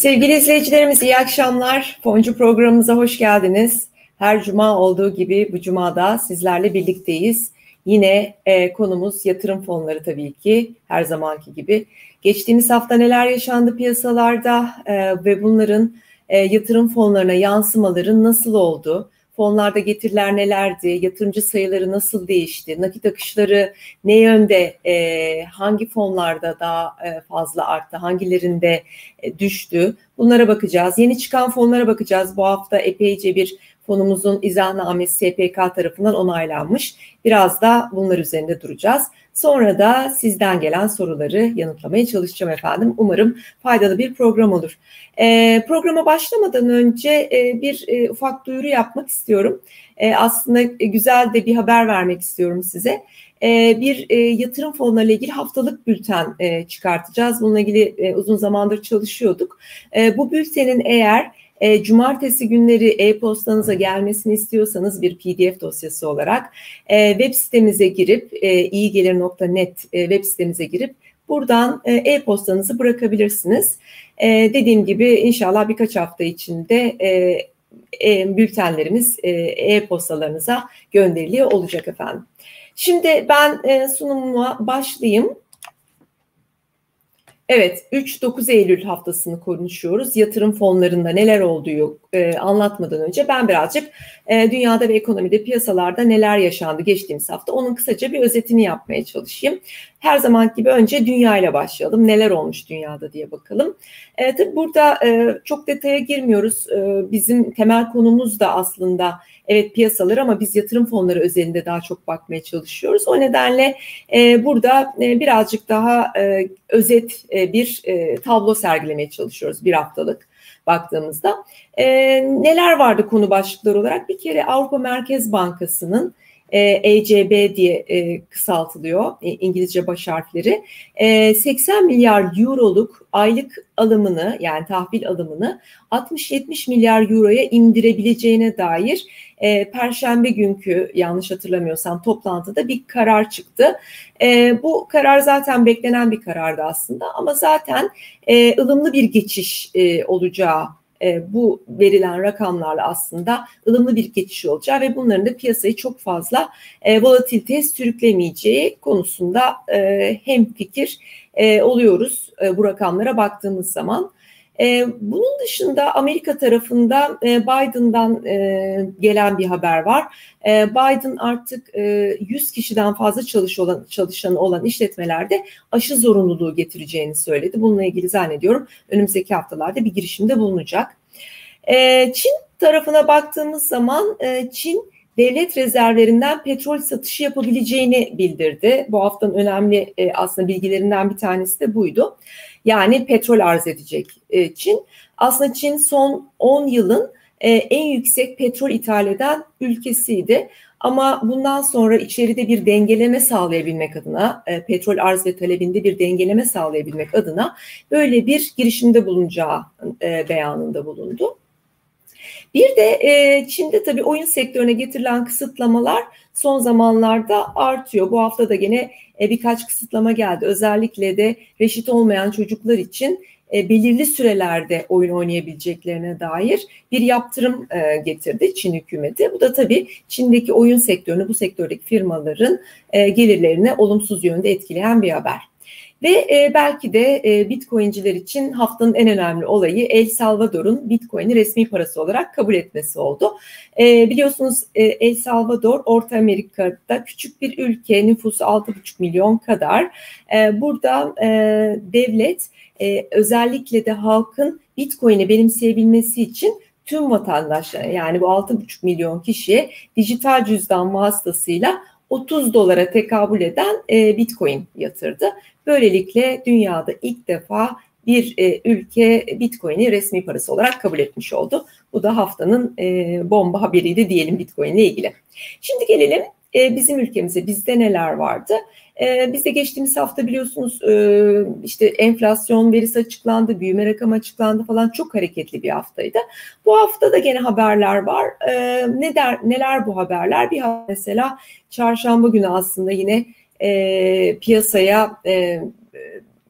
Sevgili izleyicilerimiz iyi akşamlar. Foncu programımıza hoş geldiniz. Her cuma olduğu gibi bu cumada sizlerle birlikteyiz. Yine e, konumuz yatırım fonları tabii ki her zamanki gibi. Geçtiğimiz hafta neler yaşandı piyasalarda e, ve bunların e, yatırım fonlarına yansımaları nasıl oldu? Fonlarda getiriler nelerdi? Yatırımcı sayıları nasıl değişti? Nakit akışları ne yönde? E, hangi fonlarda daha e, fazla arttı? Hangilerinde e, düştü? Bunlara bakacağız. Yeni çıkan fonlara bakacağız. Bu hafta epeyce bir fonumuzun izahnamesi SPK tarafından onaylanmış. Biraz da bunlar üzerinde duracağız. Sonra da sizden gelen soruları yanıtlamaya çalışacağım efendim. Umarım faydalı bir program olur. E, programa başlamadan önce e, bir e, ufak duyuru yapmak istiyorum. E, aslında güzel de bir haber vermek istiyorum size. E, bir e, yatırım fonlarıyla ilgili haftalık bülten e, çıkartacağız. Bununla ilgili e, uzun zamandır çalışıyorduk. E, bu bültenin eğer e, cumartesi günleri e-postanıza gelmesini istiyorsanız bir PDF dosyası olarak e, web sitemize girip e, iyigelir.net e, web sitemize girip buradan e, e-postanızı bırakabilirsiniz. E, dediğim gibi inşallah birkaç hafta içinde e, e, bültenlerimiz e, e-postalarınıza gönderiliyor olacak efendim. Şimdi ben e, sunumuma başlayayım. Evet, 3-9 Eylül haftasını konuşuyoruz. Yatırım fonlarında neler olduğu e, anlatmadan önce ben birazcık e, dünyada ve ekonomide, piyasalarda neler yaşandı geçtiğimiz hafta onun kısaca bir özetini yapmaya çalışayım. Her zaman gibi önce dünya ile başlayalım. Neler olmuş dünyada diye bakalım. E, tabii burada e, çok detaya girmiyoruz. E, bizim temel konumuz da aslında evet piyasalar ama biz yatırım fonları özelinde daha çok bakmaya çalışıyoruz. O nedenle e, burada e, birazcık daha e, özet e, bir e, tablo sergilemeye çalışıyoruz bir haftalık baktığımızda. E, neler vardı konu başlıkları olarak? Bir kere Avrupa Merkez Bankası'nın ECB e diye e, kısaltılıyor e, İngilizce baş harfleri. 80 milyar euroluk aylık alımını yani tahvil alımını 60-70 milyar euroya indirebileceğine dair Perşembe günkü yanlış hatırlamıyorsam toplantıda bir karar çıktı. Bu karar zaten beklenen bir karardı aslında ama zaten ılımlı bir geçiş olacağı e, bu verilen rakamlarla aslında ılımlı bir geçiş olacağı ve bunların da piyasayı çok fazla e, volatiliteye sürüklemeyeceği konusunda e, hem fikir e, oluyoruz bu rakamlara baktığımız zaman. E, bunun dışında Amerika tarafında e, Biden'dan e, gelen bir haber var. E, Biden artık e, 100 kişiden fazla çalış olan, çalışanı olan işletmelerde aşı zorunluluğu getireceğini söyledi. Bununla ilgili zannediyorum önümüzdeki haftalarda bir girişimde bulunacak. Çin tarafına baktığımız zaman Çin devlet rezervlerinden petrol satışı yapabileceğini bildirdi. Bu haftanın önemli e, aslında bilgilerinden bir tanesi de buydu. Yani petrol arz edecek e, Çin. Aslında Çin son 10 yılın e, en yüksek petrol ithal eden ülkesiydi. Ama bundan sonra içeride bir dengeleme sağlayabilmek adına, e, petrol arz ve talebinde bir dengeleme sağlayabilmek adına böyle bir girişimde bulunacağı e, beyanında bulundu. Bir de e, Çin'de tabii oyun sektörüne getirilen kısıtlamalar son zamanlarda artıyor. Bu hafta da gene e, birkaç kısıtlama geldi. Özellikle de reşit olmayan çocuklar için e, belirli sürelerde oyun oynayabileceklerine dair bir yaptırım e, getirdi Çin hükümeti. Bu da tabii Çin'deki oyun sektörünü, bu sektördeki firmaların e, gelirlerini olumsuz yönde etkileyen bir haber. Ve e, belki de e, Bitcoin'ciler için haftanın en önemli olayı El Salvador'un Bitcoin'i resmi parası olarak kabul etmesi oldu. E, biliyorsunuz e, El Salvador Orta Amerika'da küçük bir ülke, nüfusu 6,5 milyon kadar. E, burada e, devlet e, özellikle de halkın Bitcoin'i benimseyebilmesi için tüm vatandaşlar yani bu 6,5 milyon kişiye dijital cüzdan vasıtasıyla 30 dolara tekabül eden e, Bitcoin yatırdı. Böylelikle dünyada ilk defa bir e, ülke Bitcoin'i resmi parası olarak kabul etmiş oldu. Bu da haftanın e, bomba haberiydi diyelim Bitcoin ile ilgili. Şimdi gelelim e, bizim ülkemize. Bizde neler vardı? E, bizde geçtiğimiz hafta biliyorsunuz e, işte enflasyon verisi açıklandı, büyüme rakamı açıklandı falan çok hareketli bir haftaydı. Bu hafta da gene haberler var. E, ne der, neler bu haberler? Bir mesela çarşamba günü aslında yine e, piyasaya e,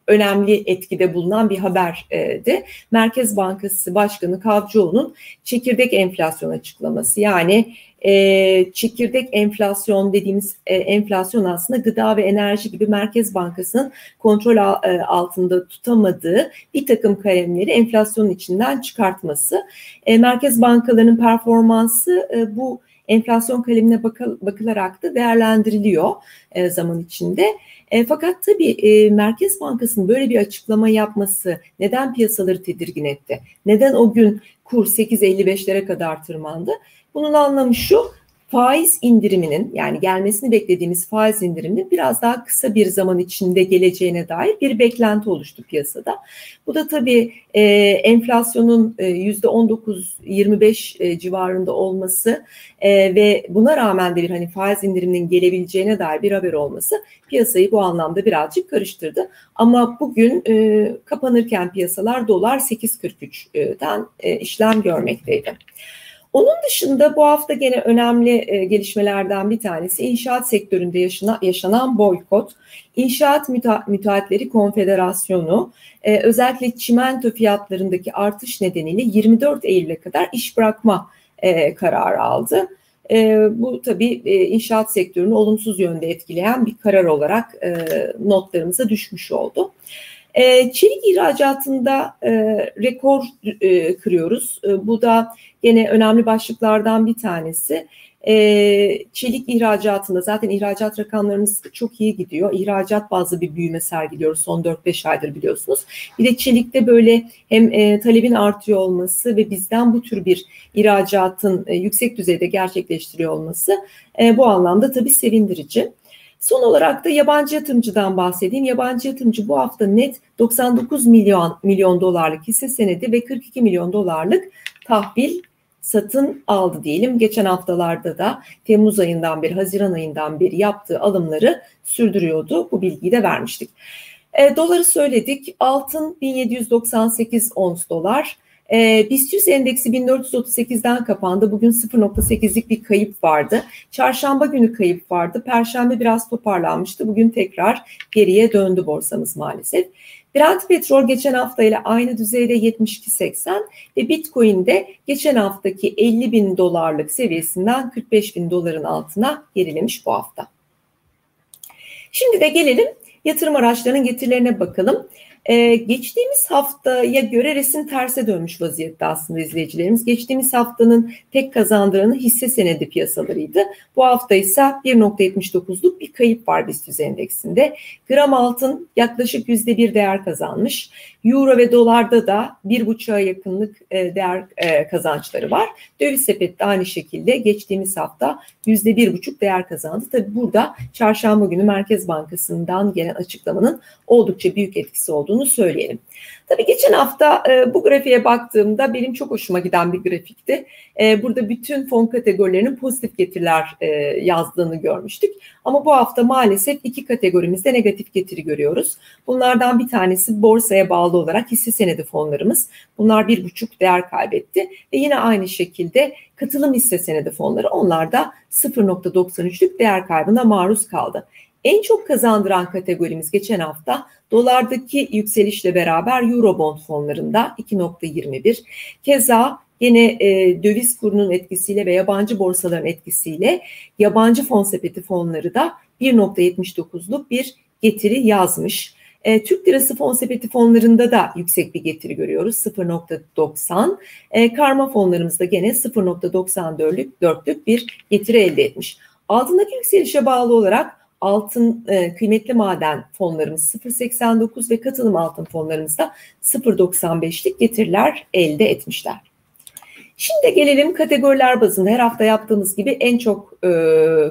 önemli etkide bulunan bir haberdi. Merkez Bankası Başkanı Kavcıoğlu'nun çekirdek enflasyon açıklaması yani e, çekirdek enflasyon dediğimiz e, enflasyon aslında gıda ve enerji gibi Merkez Bankası'nın kontrol e, altında tutamadığı bir takım kalemleri enflasyonun içinden çıkartması. E, merkez bankalarının performansı e, bu enflasyon kalemine bakılarak da değerlendiriliyor e, zaman içinde. E, fakat tabii e, Merkez Bankası'nın böyle bir açıklama yapması neden piyasaları tedirgin etti? Neden o gün kur 8.55'lere kadar tırmandı? Bunun anlamı şu, faiz indiriminin yani gelmesini beklediğimiz faiz indiriminin biraz daha kısa bir zaman içinde geleceğine dair bir beklenti oluştu piyasada. Bu da tabii e, enflasyonun yüzde 19-25 e, civarında olması e, ve buna rağmen de bir hani faiz indiriminin gelebileceğine dair bir haber olması piyasayı bu anlamda birazcık karıştırdı. Ama bugün e, kapanırken piyasalar dolar 8.43'ten e, işlem görmekteydi. Onun dışında bu hafta gene önemli e, gelişmelerden bir tanesi inşaat sektöründe yaşana, yaşanan boykot. İnşaat Müte Müteahhitleri Konfederasyonu e, özellikle çimento fiyatlarındaki artış nedeniyle 24 Eylül'e kadar iş bırakma e, kararı aldı. E, bu tabii e, inşaat sektörünü olumsuz yönde etkileyen bir karar olarak e, notlarımıza düşmüş oldu. E, çelik ihracatında e, rekor e, kırıyoruz. E, bu da yine önemli başlıklardan bir tanesi. E, çelik ihracatında zaten ihracat rakamlarımız çok iyi gidiyor. İhracat bazlı bir büyüme sergiliyoruz son 4-5 aydır biliyorsunuz. Bir de çelikte böyle hem e, talebin artıyor olması ve bizden bu tür bir ihracatın e, yüksek düzeyde gerçekleştiriyor olması e, bu anlamda tabii sevindirici. Son olarak da yabancı yatırımcıdan bahsedeyim. Yabancı yatırımcı bu hafta net 99 milyon milyon dolarlık hisse senedi ve 42 milyon dolarlık tahvil satın aldı diyelim. Geçen haftalarda da Temmuz ayından bir, Haziran ayından bir yaptığı alımları sürdürüyordu. Bu bilgiyi de vermiştik. E, doları söyledik. Altın 1798 ons dolar. E, BIST 100 endeksi 1438'den kapandı. Bugün 0.8'lik bir kayıp vardı. Çarşamba günü kayıp vardı. Perşembe biraz toparlanmıştı. Bugün tekrar geriye döndü borsamız maalesef. Brent petrol geçen hafta ile aynı düzeyde 72.80 ve Bitcoin de geçen haftaki 50 bin dolarlık seviyesinden 45 bin doların altına gerilemiş bu hafta. Şimdi de gelelim yatırım araçlarının getirilerine bakalım. Ee, geçtiğimiz haftaya göre resim terse dönmüş vaziyette aslında izleyicilerimiz. Geçtiğimiz haftanın tek kazandıranı hisse senedi piyasalarıydı. Bu hafta ise 1.79'luk bir kayıp var BIST endeksinde. Gram altın yaklaşık %1 değer kazanmış. Euro ve dolarda da bir buçuğa yakınlık e, değer e, kazançları var. Döviz sepette aynı şekilde geçtiğimiz hafta yüzde bir buçuk değer kazandı. Tabi burada çarşamba günü Merkez Bankası'ndan gelen açıklamanın oldukça büyük etkisi olduğunu söyleyelim. Tabii geçen hafta e, bu grafiğe baktığımda benim çok hoşuma giden bir grafikti. E, burada bütün fon kategorilerinin pozitif getiriler e, yazdığını görmüştük. Ama bu hafta maalesef iki kategorimizde negatif getiri görüyoruz. Bunlardan bir tanesi borsaya bağlı olarak hisse senedi fonlarımız. Bunlar bir buçuk değer kaybetti. Ve yine aynı şekilde katılım hisse senedi fonları onlar da 0.93'lük değer kaybına maruz kaldı. En çok kazandıran kategorimiz geçen hafta dolardaki yükselişle beraber Eurobond fonlarında 2.21. Keza yine e, döviz kurunun etkisiyle ve yabancı borsaların etkisiyle yabancı fon sepeti fonları da 1.79'luk bir getiri yazmış. E, Türk lirası fon sepeti fonlarında da yüksek bir getiri görüyoruz 0.90. E, karma fonlarımızda gene 0.94'lük bir getiri elde etmiş. Altındaki yükselişe bağlı olarak altın e, kıymetli maden fonlarımız 0.89 ve katılım altın fonlarımızda 0.95'lik getiriler elde etmişler. Şimdi gelelim kategoriler bazında her hafta yaptığımız gibi en çok e,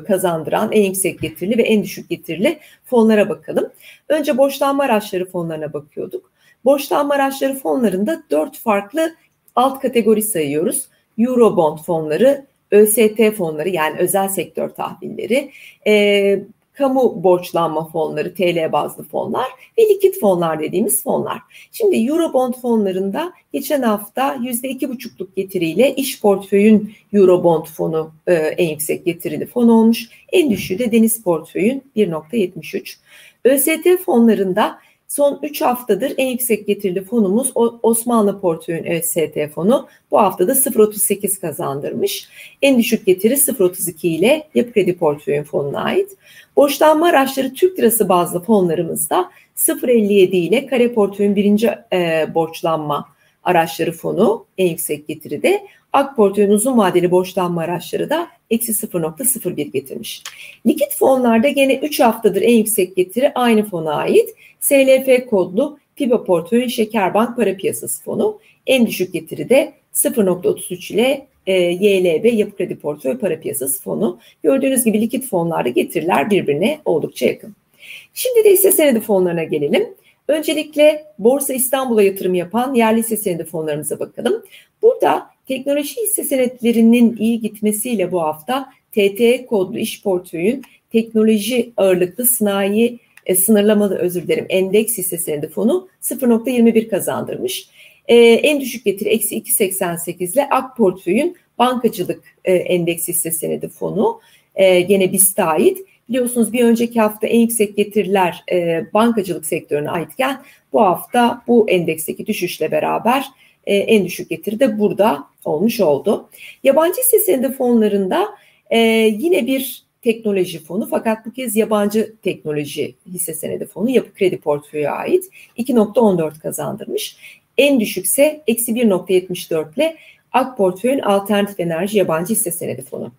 kazandıran, en yüksek getirili ve en düşük getirili fonlara bakalım. Önce borçlanma araçları fonlarına bakıyorduk. Borçlanma araçları fonlarında dört farklı alt kategori sayıyoruz. Eurobond fonları, ÖST fonları yani özel sektör tahvilleri, e, kamu borçlanma fonları, TL bazlı fonlar ve likit fonlar dediğimiz fonlar. Şimdi Eurobond fonlarında geçen hafta %2,5'luk getiriyle iş portföyün Eurobond fonu e, en yüksek getirili fon olmuş. En düşüğü de deniz portföyün 1.73. ÖST fonlarında Son 3 haftadır en yüksek getirili fonumuz Osmanlı Portföy'ün ÖST fonu. Bu haftada 0.38 kazandırmış. En düşük getiri 0.32 ile Yapı Kredi Portföy'ün fonuna ait. Borçlanma araçları Türk lirası bazlı fonlarımızda 0.57 ile Kare Portföy'ün birinci e, borçlanma araçları fonu en yüksek getiride. Ak Portföy'ün uzun vadeli borçlanma araçları da eksi 0.01 getirmiş. Likit fonlarda gene 3 haftadır en yüksek getiri aynı fona ait. SLF kodlu FIBA portföyün Şekerbank para piyasası fonu. En düşük getiri de 0.33 ile e, YLB Yapı Kredi Portföy Para Piyasası Fonu. Gördüğünüz gibi likit fonlarda getiriler birbirine oldukça yakın. Şimdi de hisse senedi fonlarına gelelim. Öncelikle Borsa İstanbul'a yatırım yapan yerli hisse senedi fonlarımıza bakalım. Burada teknoloji hisse senetlerinin iyi gitmesiyle bu hafta TTE kodlu iş portföyün teknoloji ağırlıklı sanayi e, sınırlamalı özür dilerim endeks hisse senedi fonu 0.21 kazandırmış. E, en düşük getiri eksi 2.88 ile AK portföyün bankacılık e, endeks hisse senedi fonu e, gene BIST'e ait. Biliyorsunuz bir önceki hafta en yüksek getiriler e, bankacılık sektörüne aitken bu hafta bu endeksteki düşüşle beraber e, en düşük getiri de burada olmuş oldu. Yabancı hisse senedi fonlarında e, yine bir teknoloji fonu fakat bu kez yabancı teknoloji hisse senedi fonu yapı kredi portföyü ait 2.14 kazandırmış. En düşükse eksi 1.74 ile AK portföyün alternatif enerji yabancı hisse senedi fonu.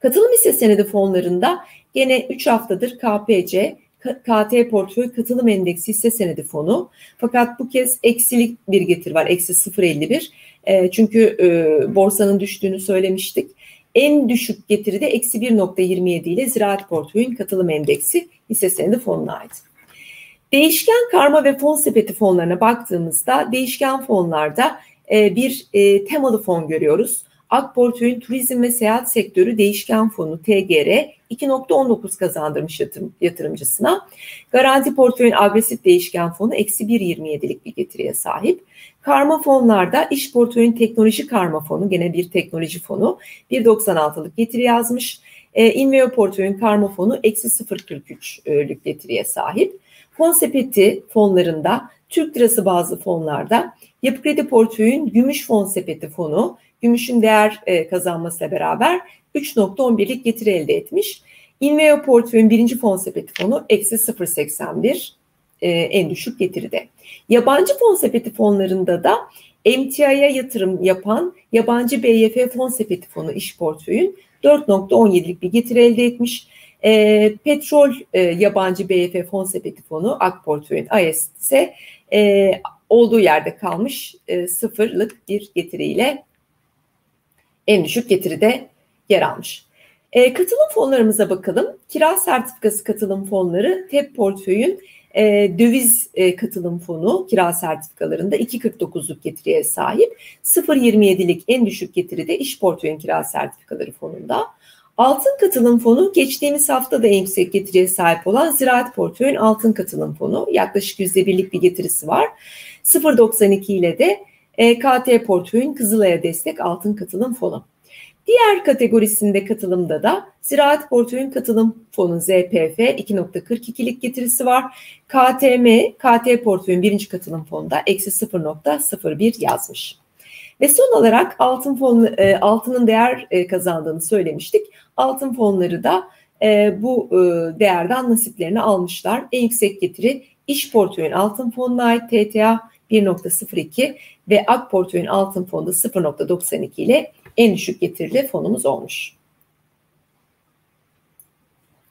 Katılım hisse senedi fonlarında gene 3 haftadır KPC, KT portföy katılım endeksi hisse senedi fonu. Fakat bu kez eksilik bir getir var. Eksi 0.51. E, çünkü e, borsanın düştüğünü söylemiştik. En düşük getiri de eksi 1.27 ile ziraat portföyün katılım endeksi hisse senedi fonuna ait. Değişken karma ve fon sepeti fonlarına baktığımızda değişken fonlarda e, bir e, temalı fon görüyoruz. Ak Portföy'ün turizm ve seyahat sektörü değişken fonu TGR 2.19 kazandırmış yatırım, yatırımcısına. Garanti Portföy'ün agresif değişken fonu eksi 1.27'lik bir getiriye sahip. Karma fonlarda iş portföyün teknoloji karma fonu gene bir teknoloji fonu 1.96'lık getiri yazmış. E, Inveo portföyün karma fonu eksi 0.43'lük getiriye sahip. Fon sepeti fonlarında Türk lirası bazı fonlarda Yapı Kredi Portföy'ün Gümüş Fon Sepeti fonu gümüşün değer e, kazanmasıyla beraber 3.11'lik getiri elde etmiş. Inveo Portföy'ün birinci fon sepeti fonu eksi 0.81 e, en düşük getiride. Yabancı fon sepeti fonlarında da MTI'ye yatırım yapan yabancı BYF fon sepeti fonu iş portföyün 4.17'lik bir getiri elde etmiş. E, petrol e, yabancı BYF fon sepeti fonu AK portföyün AES ise e, olduğu yerde kalmış e, sıfırlık bir getiriyle en düşük getiride yer almış. E, katılım fonlarımıza bakalım. Kira sertifikası katılım fonları TEP portföyün e, döviz e, katılım fonu kira sertifikalarında 2.49'luk getiriye sahip. 0.27'lik en düşük getiri de iş portföyün kira sertifikaları fonunda. Altın katılım fonu geçtiğimiz hafta da en yüksek getiriye sahip olan ziraat portföyün altın katılım fonu. Yaklaşık %1'lik bir getirisi var. 0.92 ile de KT portföyün Kızılay'a destek altın katılım fonu. Diğer kategorisinde katılımda da Ziraat Portföyün Katılım Fonu ZPF 2.42'lik getirisi var. KTM, KT Portföyün birinci katılım fonunda eksi 0.01 yazmış. Ve son olarak altın fonu, e, altının değer e, kazandığını söylemiştik. Altın fonları da e, bu e, değerden nasiplerini almışlar. En yüksek getiri iş portföyün altın fonuna ait TTA 1.02 ve AK portföyün altın fonda 0.92 ile en düşük getirili fonumuz olmuş.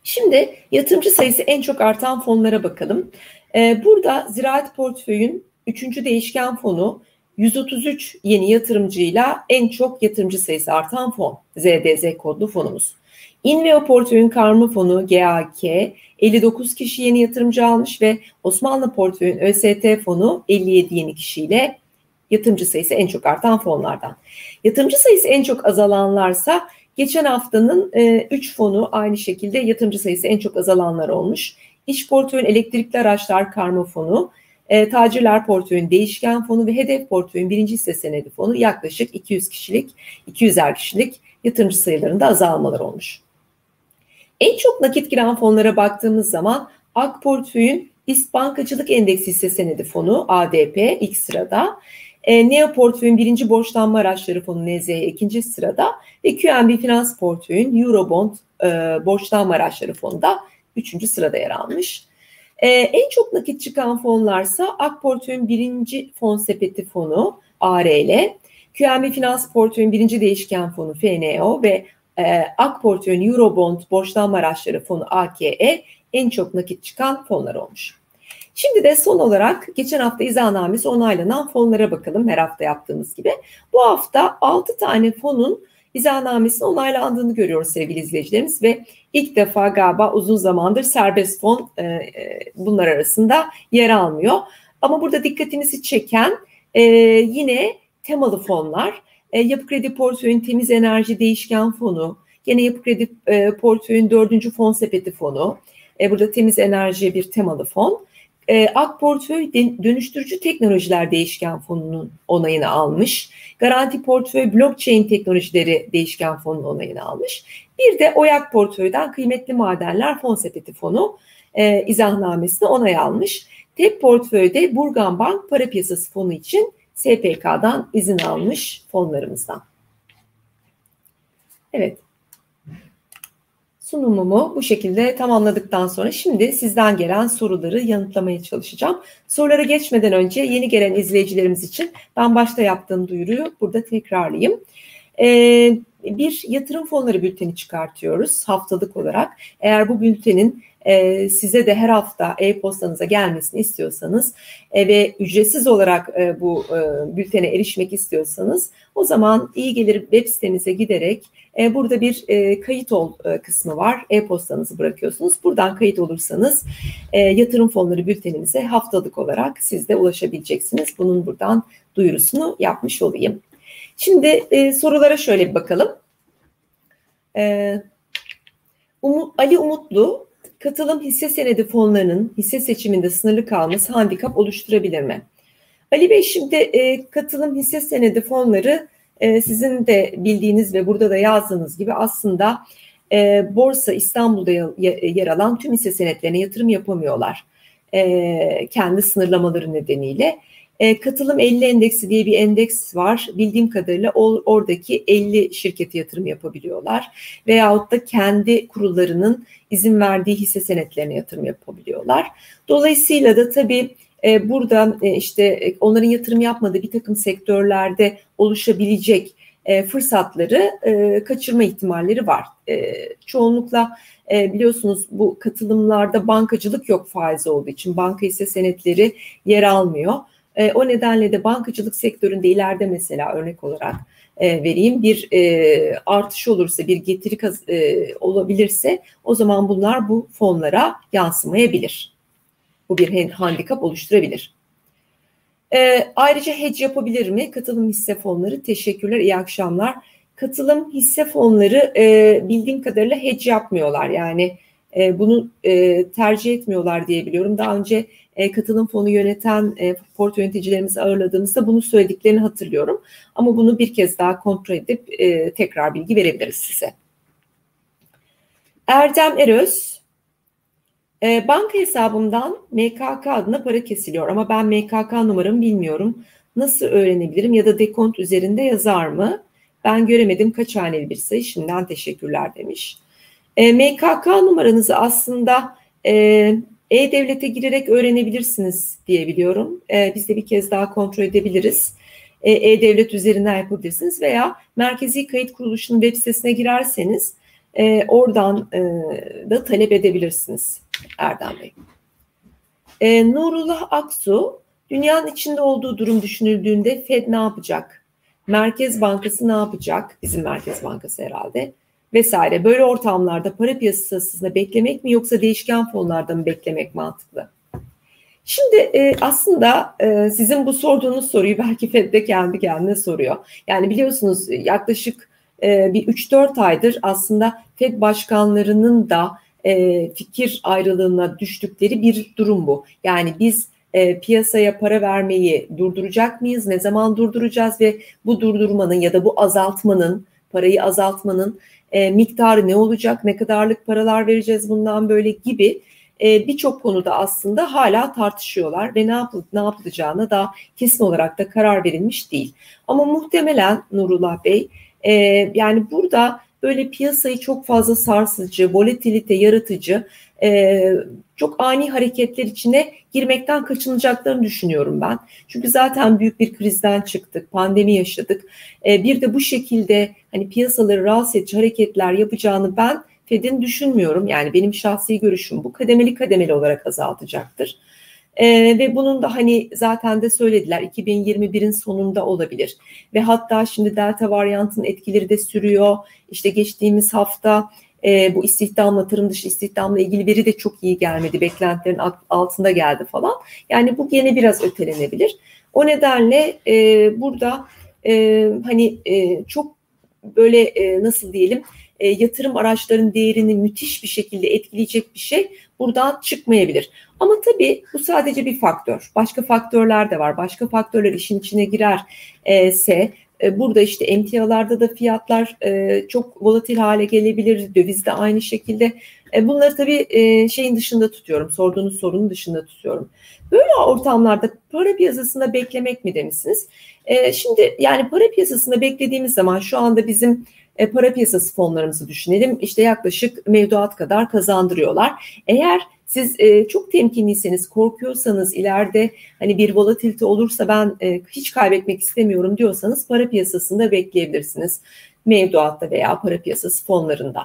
Şimdi yatırımcı sayısı en çok artan fonlara bakalım. Ee, burada ziraat portföyün 3. değişken fonu 133 yeni yatırımcıyla en çok yatırımcı sayısı artan fon ZDZ kodlu fonumuz. Inveo portföyün karma fonu GAK 59 kişi yeni yatırımcı almış ve Osmanlı portföyün ÖST fonu 57 yeni kişiyle yatırımcı sayısı en çok artan fonlardan. Yatırımcı sayısı en çok azalanlarsa geçen haftanın 3 e, fonu aynı şekilde yatırımcı sayısı en çok azalanlar olmuş. İş portföyün elektrikli araçlar karma fonu, e, tacirler portföyün değişken fonu ve hedef portföyün birinci hisse senedi fonu yaklaşık 200 kişilik, 200'er kişilik yatırımcı sayılarında azalmalar olmuş. En çok nakit giren fonlara baktığımız zaman AK portföyün İst Bankacılık Endeksi Hisse Senedi Fonu ADP ilk sırada. E, Neo Portföy'ün birinci borçlanma araçları fonu NZE ikinci sırada ve QNB Finans Portföy'ün Eurobond e, borçlanma araçları fonunda üçüncü sırada yer almış. E, en çok nakit çıkan fonlarsa AK Portföy'ün birinci fon sepeti fonu ARL, QNB Finans Portföy'ün birinci değişken fonu FNO ve e, AK Portföy'ün Eurobond borçlanma araçları fonu AKE en çok nakit çıkan fonlar olmuş. Şimdi de son olarak geçen hafta izahnamesi onaylanan fonlara bakalım her hafta yaptığımız gibi. Bu hafta 6 tane fonun izahnamesinin onaylandığını görüyoruz sevgili izleyicilerimiz ve ilk defa galiba uzun zamandır serbest fon e, e, bunlar arasında yer almıyor. Ama burada dikkatimizi çeken e, yine temalı fonlar. E, Yapı Kredi Portföyün Temiz Enerji Değişken Fonu, yine Yapı Kredi e, Portföyün dördüncü fon sepeti fonu, e, burada temiz enerji bir temalı fon. E, AK Portföy Dönüştürücü Teknolojiler Değişken Fonu'nun onayını almış. Garanti Portföy Blockchain Teknolojileri Değişken Fonu'nun onayını almış. Bir de OYAK Portföy'den Kıymetli Madenler Fon Sepeti Fonu e, izahnamesini onay almış. TEP Portföy'de Burgan Bank Para Piyasası Fonu için SPK'dan izin almış fonlarımızdan. Evet sunumumu bu şekilde tamamladıktan sonra şimdi sizden gelen soruları yanıtlamaya çalışacağım. Sorulara geçmeden önce yeni gelen izleyicilerimiz için ben başta yaptığım duyuruyu burada tekrarlayayım. Ee, bir yatırım fonları bülteni çıkartıyoruz haftalık olarak. Eğer bu bültenin e, size de her hafta e-postanıza gelmesini istiyorsanız e, ve ücretsiz olarak e, bu bültene erişmek istiyorsanız o zaman iyi gelir web sitemize giderek burada bir kayıt ol kısmı var. E-postanızı bırakıyorsunuz. Buradan kayıt olursanız yatırım fonları bültenimize haftalık olarak siz de ulaşabileceksiniz. Bunun buradan duyurusunu yapmış olayım. Şimdi e, sorulara şöyle bir bakalım. E, Umut, Ali Umutlu katılım hisse senedi fonlarının hisse seçiminde sınırlı kalması handikap oluşturabilir mi? Ali Bey şimdi e, katılım hisse senedi fonları e, sizin de bildiğiniz ve burada da yazdığınız gibi aslında e, borsa İstanbul'da yer alan tüm hisse senetlerine yatırım yapamıyorlar. E, kendi sınırlamaları nedeniyle. E, katılım 50 endeksi diye bir endeks var. Bildiğim kadarıyla o, oradaki 50 şirketi yatırım yapabiliyorlar. Veyahut da kendi kurullarının izin verdiği hisse senetlerine yatırım yapabiliyorlar. Dolayısıyla da tabii e, burada e, işte e, onların yatırım yapmadığı bir takım sektörlerde oluşabilecek e, fırsatları e, kaçırma ihtimalleri var. E, çoğunlukla e, biliyorsunuz bu katılımlarda bankacılık yok faiz olduğu için banka hisse senetleri yer almıyor. E, o nedenle de bankacılık sektöründe ileride mesela örnek olarak e, vereyim bir e, artış olursa bir getiri e, olabilirse o zaman bunlar bu fonlara yansımayabilir. Bu bir handikap oluşturabilir. E, ayrıca hedge yapabilir mi? Katılım hisse fonları teşekkürler iyi akşamlar. Katılım hisse fonları e, bildiğim kadarıyla hedge yapmıyorlar yani e, bunu e, tercih etmiyorlar diye biliyorum. Daha önce e, katılım fonu yöneten e, port yöneticilerimizi ağırladığımızda bunu söylediklerini hatırlıyorum. Ama bunu bir kez daha kontrol edip e, tekrar bilgi verebiliriz size. Erdem Eröz, e, banka hesabımdan MKK adına para kesiliyor ama ben MKK numaramı bilmiyorum. Nasıl öğrenebilirim ya da dekont üzerinde yazar mı? Ben göremedim kaç haneli bir sayı şimdiden teşekkürler demiş. E, MKK numaranızı aslında e, e-Devlet'e girerek öğrenebilirsiniz diye biliyorum. E, biz de bir kez daha kontrol edebiliriz. E, E-Devlet üzerinden yapabilirsiniz veya Merkezi Kayıt Kuruluşu'nun web sitesine girerseniz e, oradan e, da talep edebilirsiniz Erdem Bey. E, Nurullah Aksu, dünyanın içinde olduğu durum düşünüldüğünde Fed ne yapacak? Merkez Bankası ne yapacak? Bizim Merkez Bankası herhalde vesaire. Böyle ortamlarda para piyasasında beklemek mi yoksa değişken fonlarda mı beklemek mantıklı? Şimdi e, aslında e, sizin bu sorduğunuz soruyu belki Fed de kendi kendine soruyor. Yani biliyorsunuz yaklaşık e, bir 3-4 aydır aslında Fed başkanlarının da e, fikir ayrılığına düştükleri bir durum bu. Yani biz e, piyasaya para vermeyi durduracak mıyız? Ne zaman durduracağız ve bu durdurmanın ya da bu azaltmanın, parayı azaltmanın e, miktarı ne olacak, ne kadarlık paralar vereceğiz bundan böyle gibi e, birçok konuda aslında hala tartışıyorlar ve ne, yapıl ne yapılacağına da kesin olarak da karar verilmiş değil. Ama muhtemelen Nurullah Bey e, yani burada böyle piyasayı çok fazla sarsıcı, volatilite yaratıcı, e, çok ani hareketler içine girmekten kaçınacaklarını düşünüyorum ben. Çünkü zaten büyük bir krizden çıktık, pandemi yaşadık. E, bir de bu şekilde hani piyasaları rahatsız edici hareketler yapacağını ben Fed'in düşünmüyorum. Yani benim şahsi görüşüm bu kademeli kademeli olarak azaltacaktır. Ee, ve bunun da hani zaten de söylediler 2021'in sonunda olabilir. Ve hatta şimdi delta varyantının etkileri de sürüyor. İşte geçtiğimiz hafta e, bu istihdamla, tarım dışı istihdamla ilgili veri de çok iyi gelmedi. Beklentilerin altında geldi falan. Yani bu gene biraz ötelenebilir. O nedenle e, burada e, hani e, çok böyle e, nasıl diyelim e, yatırım araçlarının değerini müthiş bir şekilde etkileyecek bir şey buradan çıkmayabilir. Ama tabii bu sadece bir faktör. Başka faktörler de var. Başka faktörler işin içine girerse e, burada işte emtialarda da fiyatlar e, çok volatil hale gelebilir. Dövizde aynı şekilde. E, bunları tabii şeyin dışında tutuyorum. Sorduğunuz sorunun dışında tutuyorum. Böyle ortamlarda para piyasasında beklemek mi demişsiniz? Şimdi yani para piyasasında beklediğimiz zaman şu anda bizim para piyasası fonlarımızı düşünelim. İşte yaklaşık mevduat kadar kazandırıyorlar. Eğer siz e, çok temkinliyseniz, korkuyorsanız ileride hani bir volatilite olursa ben e, hiç kaybetmek istemiyorum diyorsanız para piyasasında bekleyebilirsiniz. Mevduatta veya para piyasası fonlarında.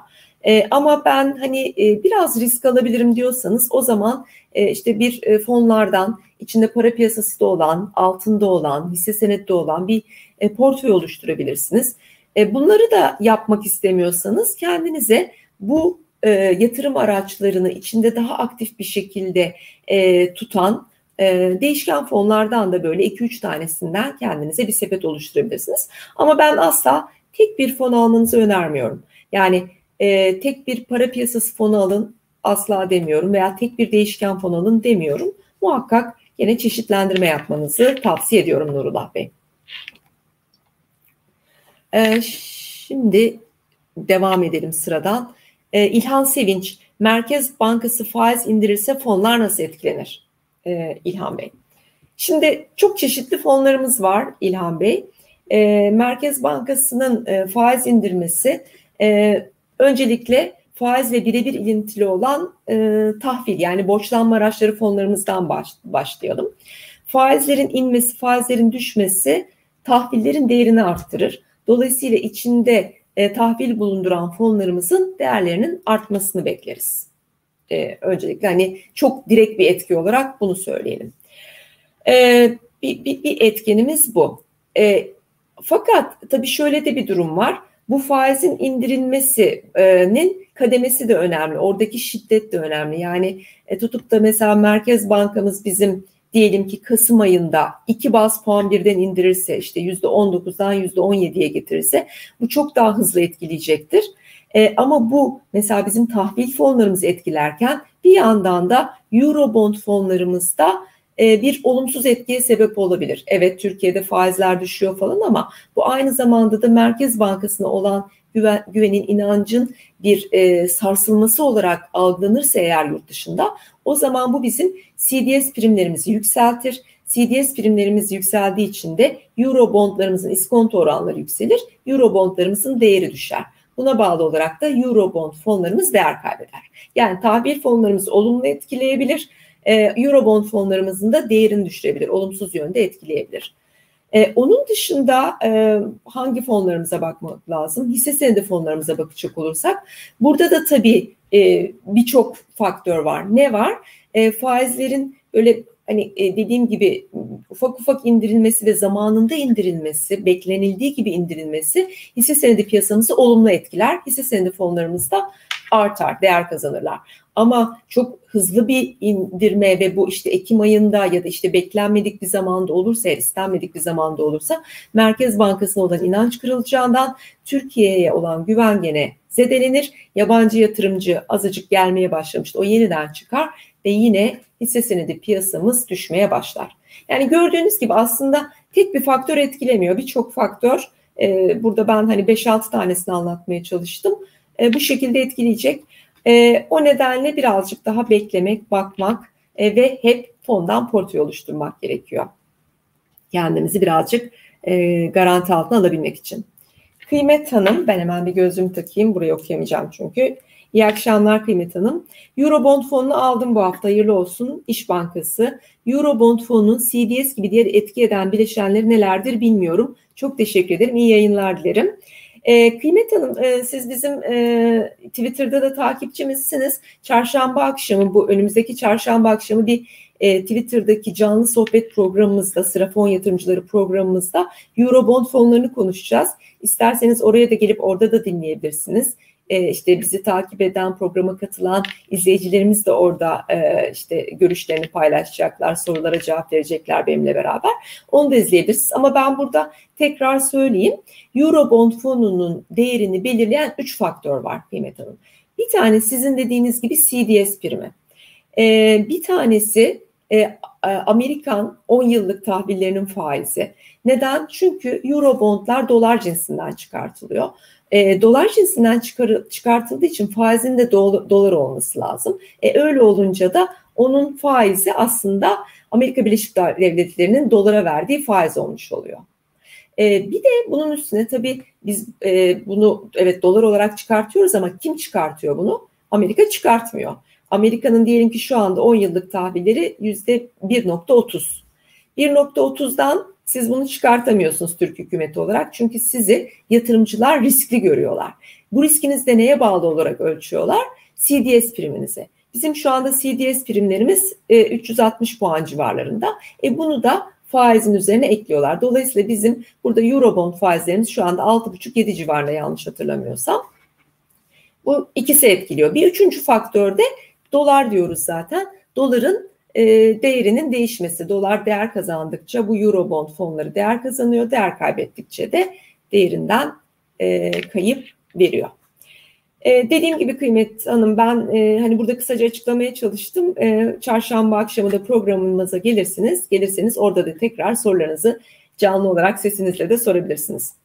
E, ama ben hani e, biraz risk alabilirim diyorsanız o zaman e, işte bir e, fonlardan içinde para piyasası da olan, altında olan, hisse senette olan bir e, portföy oluşturabilirsiniz. E, bunları da yapmak istemiyorsanız kendinize bu e, yatırım araçlarını içinde daha aktif bir şekilde e, tutan e, değişken fonlardan da böyle 2-3 tanesinden kendinize bir sepet oluşturabilirsiniz. Ama ben asla tek bir fon almanızı önermiyorum. Yani e, tek bir para piyasası fonu alın asla demiyorum veya tek bir değişken fon alın demiyorum. Muhakkak yine çeşitlendirme yapmanızı tavsiye ediyorum Nurullah Bey. E, şimdi devam edelim sıradan. E, İlhan Sevinç, Merkez Bankası faiz indirirse fonlar nasıl etkilenir? E, İlhan Bey. Şimdi çok çeşitli fonlarımız var İlhan Bey. E, Merkez Bankası'nın e, faiz indirmesi e, öncelikle faizle birebir ilintili olan e, tahvil yani borçlanma araçları fonlarımızdan baş, başlayalım. Faizlerin inmesi, faizlerin düşmesi tahvillerin değerini arttırır. Dolayısıyla içinde e, tahvil bulunduran fonlarımızın değerlerinin artmasını bekleriz. E, öncelikle hani çok direkt bir etki olarak bunu söyleyelim. E, bir, bir, bir etkenimiz bu. E, fakat tabii şöyle de bir durum var. Bu faizin indirilmesinin kademesi de önemli. Oradaki şiddet de önemli. Yani e, tutup da mesela Merkez Bankamız bizim diyelim ki Kasım ayında 2 bas puan birden indirirse işte %19'dan %17'ye getirirse bu çok daha hızlı etkileyecektir. E, ama bu mesela bizim tahvil fonlarımızı etkilerken bir yandan da Eurobond fonlarımızda e, bir olumsuz etkiye sebep olabilir. Evet Türkiye'de faizler düşüyor falan ama bu aynı zamanda da Merkez Bankası'na olan güven, güvenin, inancın bir e, sarsılması olarak algılanırsa eğer yurt dışında o zaman bu bizim CDS primlerimizi yükseltir. CDS primlerimiz yükseldiği için de Euro bondlarımızın iskonto oranları yükselir. Euro bondlarımızın değeri düşer. Buna bağlı olarak da Euro bond fonlarımız değer kaybeder. Yani tahvil fonlarımız olumlu etkileyebilir. E, Euro bond fonlarımızın da değerini düşürebilir, olumsuz yönde etkileyebilir. E, onun dışında e, hangi fonlarımıza bakmak lazım? Hisse senedi fonlarımıza bakacak olursak burada da tabii e, birçok faktör var. Ne var? E, faizlerin böyle hani e, dediğim gibi ufak ufak indirilmesi ve zamanında indirilmesi, beklenildiği gibi indirilmesi hisse senedi piyasamızı olumlu etkiler. Hisse senedi fonlarımızda artar, değer kazanırlar. Ama çok hızlı bir indirme ve bu işte Ekim ayında ya da işte beklenmedik bir zamanda olursa, istenmedik bir zamanda olursa Merkez Bankası'na olan inanç kırılacağından Türkiye'ye olan güven gene zedelenir. Yabancı yatırımcı azıcık gelmeye başlamıştı. O yeniden çıkar ve yine hisse senedi piyasamız düşmeye başlar. Yani gördüğünüz gibi aslında tek bir faktör etkilemiyor. Birçok faktör burada ben hani 5-6 tanesini anlatmaya çalıştım. Bu şekilde etkileyecek. E, o nedenle birazcık daha beklemek, bakmak e, ve hep fondan portföy oluşturmak gerekiyor. Kendimizi birazcık e, garanti altına alabilmek için. Kıymet Hanım, ben hemen bir gözlüğümü takayım, burayı okuyamayacağım çünkü. İyi akşamlar Kıymet Hanım. Eurobond fonunu aldım bu hafta. Hayırlı olsun İş Bankası. Eurobond fonunun CDS gibi diğer etki eden bileşenleri nelerdir bilmiyorum. Çok teşekkür ederim. İyi yayınlar dilerim. E, Kıymet Hanım e, siz bizim e, Twitter'da da takipçimizsiniz. Çarşamba akşamı bu önümüzdeki çarşamba akşamı bir e, Twitter'daki canlı sohbet programımızda, sıra fon yatırımcıları programımızda Eurobond fonlarını konuşacağız. İsterseniz oraya da gelip orada da dinleyebilirsiniz. E, işte bizi takip eden, programa katılan izleyicilerimiz de orada e, işte görüşlerini paylaşacaklar, sorulara cevap verecekler benimle beraber. Onu da izleyebilirsiniz. Ama ben burada tekrar söyleyeyim. Eurobond fonunun değerini belirleyen üç faktör var Kıymet Hanım. Bir tane sizin dediğiniz gibi CDS primi. E, bir tanesi e, Amerikan 10 yıllık tahvillerinin faizi. Neden? Çünkü Eurobondlar dolar cinsinden çıkartılıyor. E, dolar cinsinden çıkar, çıkartıldığı için faizin de do, dolar olması lazım. E, öyle olunca da onun faizi aslında Amerika Birleşik Devletleri'nin dolara verdiği faiz olmuş oluyor. E, bir de bunun üstüne tabii biz e, bunu evet dolar olarak çıkartıyoruz ama kim çıkartıyor bunu? Amerika çıkartmıyor. Amerika'nın diyelim ki şu anda 10 yıllık tahvilleri yüzde 1.30. 1.30'dan siz bunu çıkartamıyorsunuz Türk hükümeti olarak. Çünkü sizi yatırımcılar riskli görüyorlar. Bu riskiniz de neye bağlı olarak ölçüyorlar? CDS priminize. Bizim şu anda CDS primlerimiz 360 e, puan civarlarında. E bunu da faizin üzerine ekliyorlar. Dolayısıyla bizim burada Eurobond faizlerimiz şu anda 6,5-7 civarında yanlış hatırlamıyorsam. Bu ikisi etkiliyor. Bir üçüncü faktör de dolar diyoruz zaten. Doların e, değerinin değişmesi. Dolar değer kazandıkça bu Eurobond fonları değer kazanıyor. Değer kaybettikçe de değerinden e, kayıp veriyor. E, dediğim gibi Kıymet Hanım ben e, hani burada kısaca açıklamaya çalıştım. E, çarşamba akşamı da programımıza gelirsiniz. Gelirseniz orada da tekrar sorularınızı canlı olarak sesinizle de sorabilirsiniz.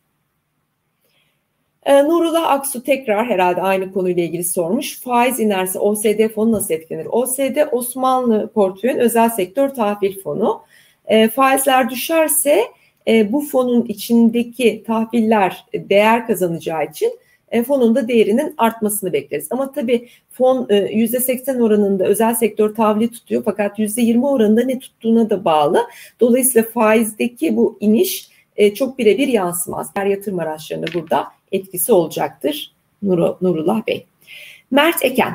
E, Nurullah Aksu tekrar herhalde aynı konuyla ilgili sormuş. Faiz inerse OSD fonu nasıl etkilenir? OSD Osmanlı portföyün özel sektör tahvil fonu. E, faizler düşerse e, bu fonun içindeki tahviller değer kazanacağı için e, fonun da değerinin artmasını bekleriz. Ama tabii fon e, %80 oranında özel sektör tahvili tutuyor fakat %20 oranında ne tuttuğuna da bağlı. Dolayısıyla faizdeki bu iniş e, çok birebir yansımaz. Her yatırım araçlarında burada etkisi olacaktır Nur Nurullah Bey. Mert Eken,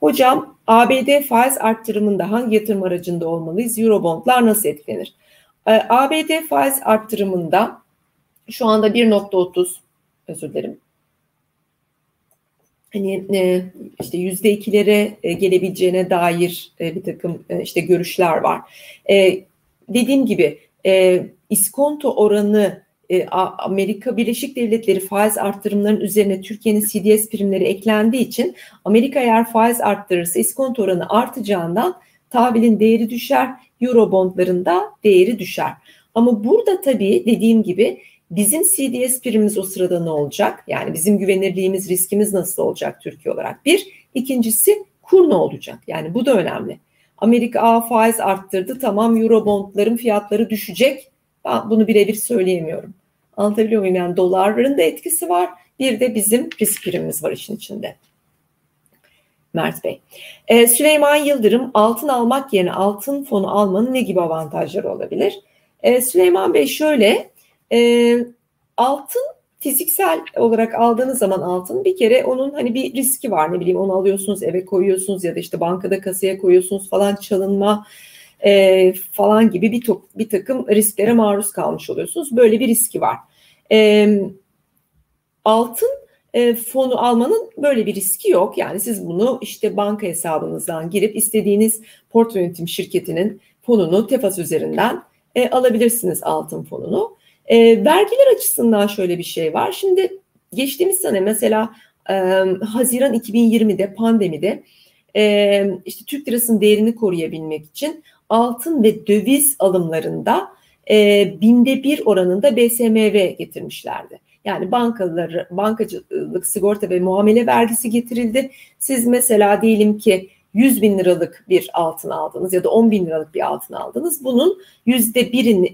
hocam ABD faiz arttırımında hangi yatırım aracında olmalıyız? Eurobondlar nasıl etkilenir? Ee, ABD faiz arttırımında şu anda 1.30 özür dilerim. Hani e, işte yüzde ikilere e, gelebileceğine dair e, bir takım işte görüşler var. Dediğim gibi iskonto oranı Amerika Birleşik Devletleri faiz arttırımlarının üzerine Türkiye'nin CDS primleri eklendiği için Amerika eğer faiz arttırırsa iskonto oranı artacağından tahvilin değeri düşer, Eurobondların da değeri düşer. Ama burada tabii dediğim gibi bizim CDS primimiz o sırada ne olacak? Yani bizim güvenirliğimiz, riskimiz nasıl olacak Türkiye olarak? Bir. ikincisi kur ne olacak? Yani bu da önemli. Amerika A faiz arttırdı tamam Eurobondların fiyatları düşecek ben bunu birebir söyleyemiyorum. Anlatabiliyor muyum? Yani doların da etkisi var. Bir de bizim risk primimiz var işin içinde. Mert Bey. Ee, Süleyman Yıldırım altın almak yerine altın fonu almanın ne gibi avantajları olabilir? Ee, Süleyman Bey şöyle e, altın fiziksel olarak aldığınız zaman altın bir kere onun hani bir riski var ne bileyim onu alıyorsunuz eve koyuyorsunuz ya da işte bankada kasaya koyuyorsunuz falan çalınma e, falan gibi bir, bir takım risklere maruz kalmış oluyorsunuz. Böyle bir riski var. E, altın e, fonu almanın böyle bir riski yok. Yani siz bunu işte banka hesabınızdan girip istediğiniz portföy yönetim şirketinin fonunu Tefas üzerinden e, alabilirsiniz altın fonunu. E, vergiler açısından şöyle bir şey var. Şimdi geçtiğimiz sene mesela e, Haziran 2020'de pandemide e, işte Türk lirasının değerini koruyabilmek için altın ve döviz alımlarında e, binde bir oranında BSMV getirmişlerdi. Yani bankaları, bankacılık, sigorta ve muamele vergisi getirildi. Siz mesela diyelim ki 100 bin liralık bir altın aldınız ya da 10 bin liralık bir altın aldınız. Bunun yüzde birini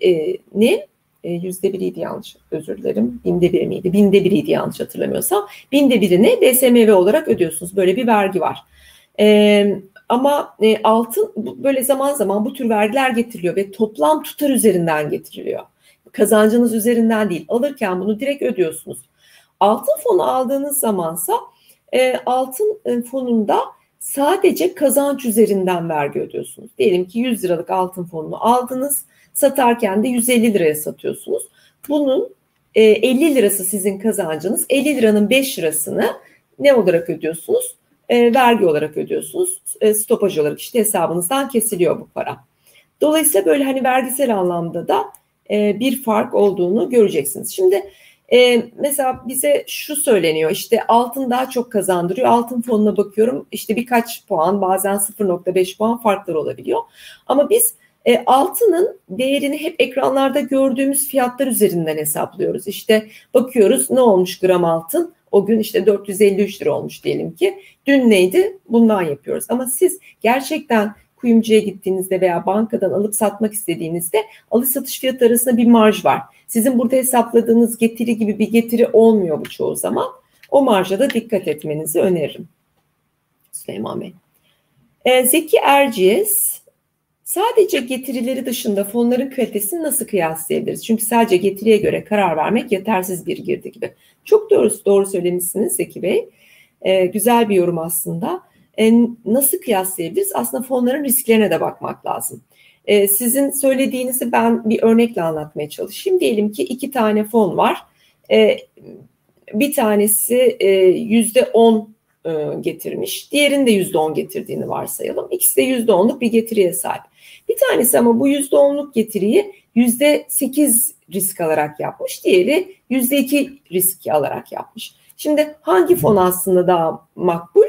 e, yüzde biriydi yanlış özür dilerim. Binde bir miydi? Binde biriydi yanlış hatırlamıyorsam. Binde birini DSMV olarak ödüyorsunuz. Böyle bir vergi var. E, ama e, altın böyle zaman zaman bu tür vergiler getiriliyor ve toplam tutar üzerinden getiriliyor. Kazancınız üzerinden değil. Alırken bunu direkt ödüyorsunuz. Altın fonu aldığınız zamansa e, altın e, fonunda sadece kazanç üzerinden vergi ödüyorsunuz. Diyelim ki 100 liralık altın fonunu aldınız Satarken de 150 liraya satıyorsunuz. Bunun 50 e, lirası sizin kazancınız. 50 liranın 5 lirasını ne olarak ödüyorsunuz? E, vergi olarak ödüyorsunuz. E, stopaj olarak işte hesabınızdan kesiliyor bu para. Dolayısıyla böyle hani vergisel anlamda da e, bir fark olduğunu göreceksiniz. Şimdi e, mesela bize şu söyleniyor işte altın daha çok kazandırıyor. Altın fonuna bakıyorum işte birkaç puan bazen 0.5 puan farklar olabiliyor. Ama biz e, altının değerini hep ekranlarda gördüğümüz fiyatlar üzerinden hesaplıyoruz. İşte bakıyoruz ne olmuş gram altın? O gün işte 453 lira olmuş diyelim ki. Dün neydi? Bundan yapıyoruz. Ama siz gerçekten kuyumcuya gittiğinizde veya bankadan alıp satmak istediğinizde alış satış fiyatı arasında bir marj var. Sizin burada hesapladığınız getiri gibi bir getiri olmuyor bu çoğu zaman. O marja da dikkat etmenizi öneririm. Süleyman Bey. Ee, Zeki Erciyes Sadece getirileri dışında fonların kalitesini nasıl kıyaslayabiliriz? Çünkü sadece getiriye göre karar vermek yetersiz bir girdi gibi. Çok doğru, doğru söylemişsiniz Zeki Bey. Ee, güzel bir yorum aslında. Ee, nasıl kıyaslayabiliriz? Aslında fonların risklerine de bakmak lazım. Ee, sizin söylediğinizi ben bir örnekle anlatmaya çalışayım. Diyelim ki iki tane fon var. Ee, bir tanesi e, yüzde on e, getirmiş. Diğerinin de yüzde on getirdiğini varsayalım. İkisi de yüzde onluk bir getiriye sahip. Bir tanesi ama bu yüzde onluk getiriyi yüzde sekiz risk alarak yapmış. Diğeri yüzde iki risk alarak yapmış. Şimdi hangi fon aslında daha makbul?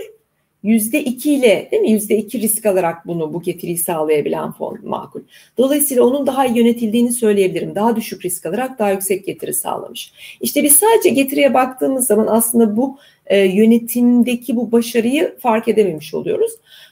Yüzde iki ile değil mi? Yüzde iki risk alarak bunu bu getiriyi sağlayabilen fon makul. Dolayısıyla onun daha iyi yönetildiğini söyleyebilirim. Daha düşük risk alarak daha yüksek getiri sağlamış. İşte biz sadece getiriye baktığımız zaman aslında bu e, yönetimdeki bu başarıyı fark edememiş oluyoruz.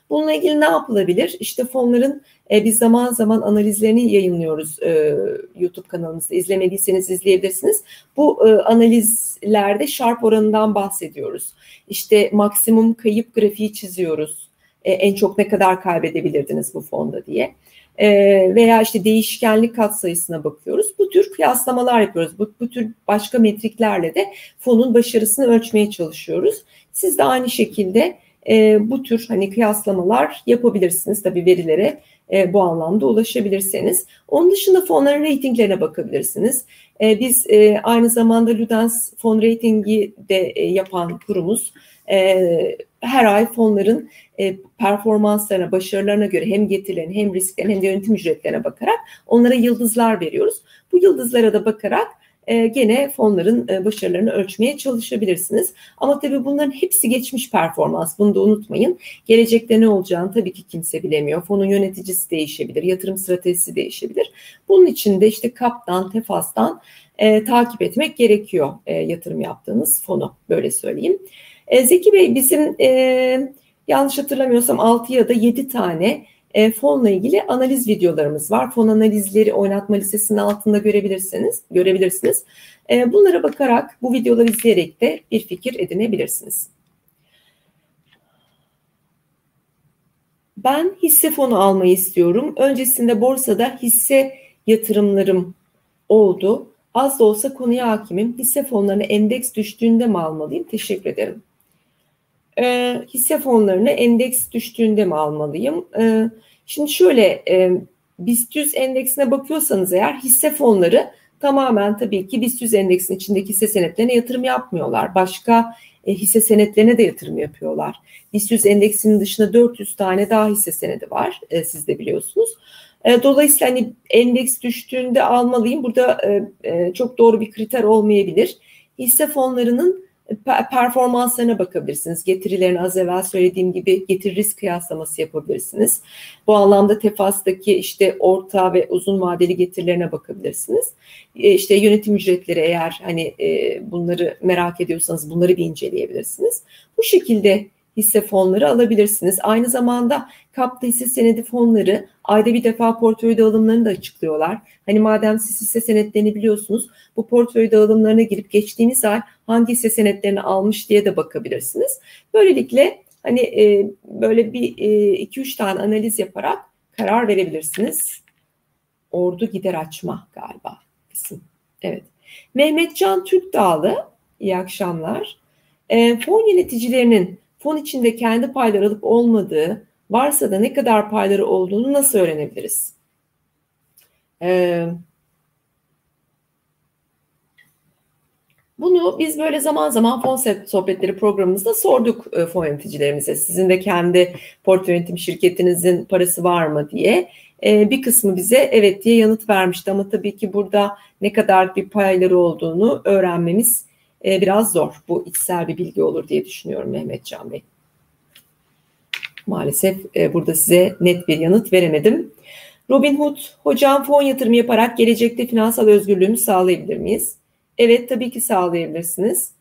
Bununla ilgili ne yapılabilir? İşte fonların e, biz zaman zaman analizlerini yayınlıyoruz e, YouTube kanalımızda. İzlemediyseniz izleyebilirsiniz. Bu e, analizlerde Sharp oranından bahsediyoruz. İşte maksimum kayıp grafiği çiziyoruz. E, en çok ne kadar kaybedebilirdiniz bu fonda diye. E, veya işte değişkenlik katsayısına bakıyoruz. Bu tür kıyaslamalar yapıyoruz. Bu, bu tür başka metriklerle de fonun başarısını ölçmeye çalışıyoruz. Siz de aynı şekilde e, bu tür hani kıyaslamalar yapabilirsiniz tabii verilere e, bu anlamda ulaşabilirseniz. Onun dışında fonların reytinglerine bakabilirsiniz. E, biz e, aynı zamanda Ludens fon reytingi de e, yapan kurumuz. E, her ay fonların e, performanslarına, başarılarına göre hem getirilerine hem risklerine hem de yönetim ücretlerine bakarak onlara yıldızlar veriyoruz. Bu yıldızlara da bakarak e, gene fonların e, başarılarını ölçmeye çalışabilirsiniz. Ama tabii bunların hepsi geçmiş performans. Bunu da unutmayın. Gelecekte ne olacağını tabii ki kimse bilemiyor. Fonun yöneticisi değişebilir, yatırım stratejisi değişebilir. Bunun için de işte kaptan, tefastan e, takip etmek gerekiyor e, yatırım yaptığınız fonu. Böyle söyleyeyim. E, Zeki Bey bizim e, yanlış hatırlamıyorsam 6 ya da 7 tane e, fonla ilgili analiz videolarımız var. Fon analizleri oynatma listesinin altında görebilirsiniz. Görebilirsiniz. E, bunlara bakarak bu videoları izleyerek de bir fikir edinebilirsiniz. Ben hisse fonu almayı istiyorum. Öncesinde borsada hisse yatırımlarım oldu. Az da olsa konuya hakimim. Hisse fonlarına endeks düştüğünde mi almalıyım? Teşekkür ederim. E, hisse fonlarına endeks düştüğünde mi almalıyım? E, Şimdi şöyle e, BIST 100 endeksine bakıyorsanız eğer hisse fonları tamamen tabii ki BIST 100 endeksinin içindeki hisse senetlerine yatırım yapmıyorlar. Başka e, hisse senetlerine de yatırım yapıyorlar. BIST 100 endeksinin dışında 400 tane daha hisse senedi var. E, siz de biliyorsunuz. E, dolayısıyla hani endeks düştüğünde almalıyım. Burada e, e, çok doğru bir kriter olmayabilir. Hisse fonlarının performanslarına bakabilirsiniz. Getirilerini az evvel söylediğim gibi getiri risk kıyaslaması yapabilirsiniz. Bu anlamda tefastaki işte orta ve uzun vadeli getirilerine bakabilirsiniz. E, işte yönetim ücretleri eğer hani e, bunları merak ediyorsanız bunları bir inceleyebilirsiniz. Bu şekilde hisse fonları alabilirsiniz. Aynı zamanda kapta hisse senedi fonları ayda bir defa portföy dağılımlarını da açıklıyorlar. Hani madem siz hisse senetlerini biliyorsunuz bu portföy dağılımlarına girip geçtiğiniz ay hangi hisse senetlerini almış diye de bakabilirsiniz. Böylelikle hani e, böyle bir 2-3 e, tane analiz yaparak karar verebilirsiniz. Ordu gider açma galiba kısım. Evet. Mehmetcan Türk Dağlı, iyi akşamlar. E, fon yöneticilerinin fon içinde kendi payları alıp olmadığı, varsa da ne kadar payları olduğunu nasıl öğrenebiliriz? Ee, bunu biz böyle zaman zaman fon sohbetleri programımızda sorduk e, fon yöneticilerimize. Sizin de kendi portföy yönetim şirketinizin parası var mı diye. E, bir kısmı bize evet diye yanıt vermişti ama tabii ki burada ne kadar bir payları olduğunu öğrenmemiz e, biraz zor. Bu içsel bir bilgi olur diye düşünüyorum Mehmet Can Bey. Maalesef e, burada size net bir yanıt veremedim. Robin Hood, hocam fon yatırımı yaparak gelecekte finansal özgürlüğümü sağlayabilir miyiz? Evet tabii ki sağlayabilirsiniz.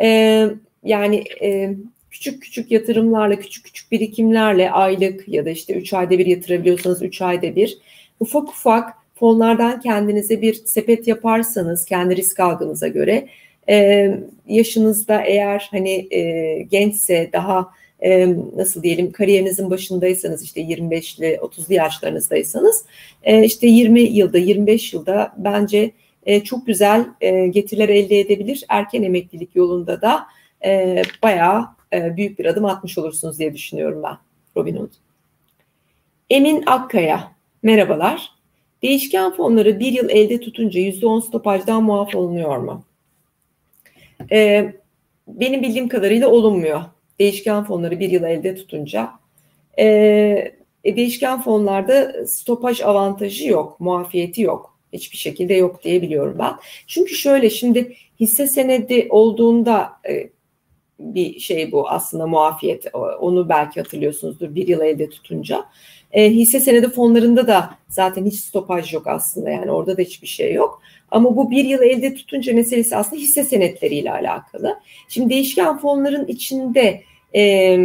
Ee, yani e, küçük küçük yatırımlarla, küçük küçük birikimlerle aylık ya da işte 3 ayda bir yatırabiliyorsanız 3 ayda bir ufak ufak fonlardan kendinize bir sepet yaparsanız kendi risk algınıza göre e, yaşınızda eğer hani e, gençse daha e, nasıl diyelim kariyerinizin başındaysanız işte 25'li 30'lu yaşlarınızdaysanız e, işte 20 yılda 25 yılda bence e, çok güzel e, getiriler elde edebilir. Erken emeklilik yolunda da e, bayağı e, büyük bir adım atmış olursunuz diye düşünüyorum ben Robin Hood. Emin Akkaya, merhabalar. Değişken fonları bir yıl elde tutunca %10 stopajdan muaf olunuyor mu? E, benim bildiğim kadarıyla olunmuyor. Değişken fonları bir yıl elde tutunca. E, e, değişken fonlarda stopaj avantajı yok, muafiyeti yok. Hiçbir şekilde yok diye biliyorum ben. Çünkü şöyle şimdi hisse senedi olduğunda e, bir şey bu aslında muafiyet. Onu belki hatırlıyorsunuzdur bir yıl elde tutunca. E, hisse senedi fonlarında da zaten hiç stopaj yok aslında yani orada da hiçbir şey yok. Ama bu bir yıl elde tutunca meselesi aslında hisse senetleriyle alakalı. Şimdi değişken fonların içinde e,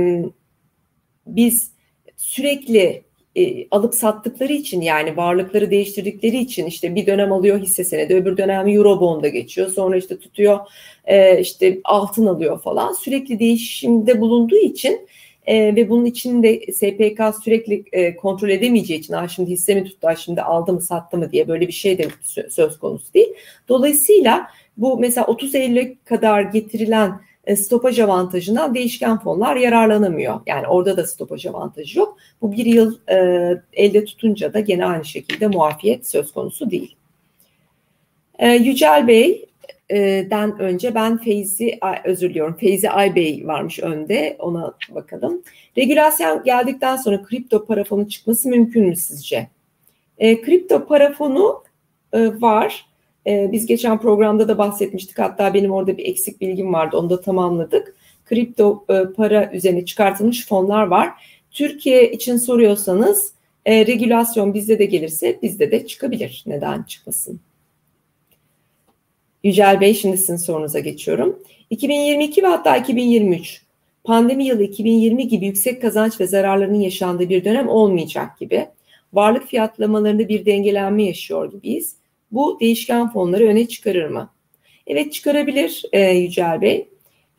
biz sürekli e, alıp sattıkları için yani varlıkları değiştirdikleri için işte bir dönem alıyor hisse senedi öbür dönem Eurobond'a geçiyor sonra işte tutuyor e, işte altın alıyor falan sürekli değişimde bulunduğu için e, ve bunun içinde SPK sürekli e, kontrol edemeyeceği için ah şimdi hisse mi tuttu, ah şimdi aldı mı sattı mı diye böyle bir şey de söz konusu değil. Dolayısıyla bu mesela 30 Eylül'e kadar getirilen e, stopaj avantajından değişken fonlar yararlanamıyor. Yani orada da stopaj avantajı yok. Bu bir yıl e, elde tutunca da gene aynı şekilde muafiyet söz konusu değil. E, Yücel Bey den önce ben Feyzi özür diliyorum Feyzi Aybey varmış önde ona bakalım. Regülasyon geldikten sonra kripto para fonu çıkması mümkün mü sizce? E, kripto para fonu e, var. E, biz geçen programda da bahsetmiştik hatta benim orada bir eksik bilgim vardı onu da tamamladık. Kripto e, para üzerine çıkartılmış fonlar var. Türkiye için soruyorsanız e, regülasyon bizde de gelirse bizde de çıkabilir. Neden çıkmasın? Yücel Bey şimdi sizin sorunuza geçiyorum. 2022 ve hatta 2023 pandemi yılı 2020 gibi yüksek kazanç ve zararlarının yaşandığı bir dönem olmayacak gibi. Varlık fiyatlamalarında bir dengelenme yaşıyor gibiyiz. Bu değişken fonları öne çıkarır mı? Evet çıkarabilir e, Yücel Bey.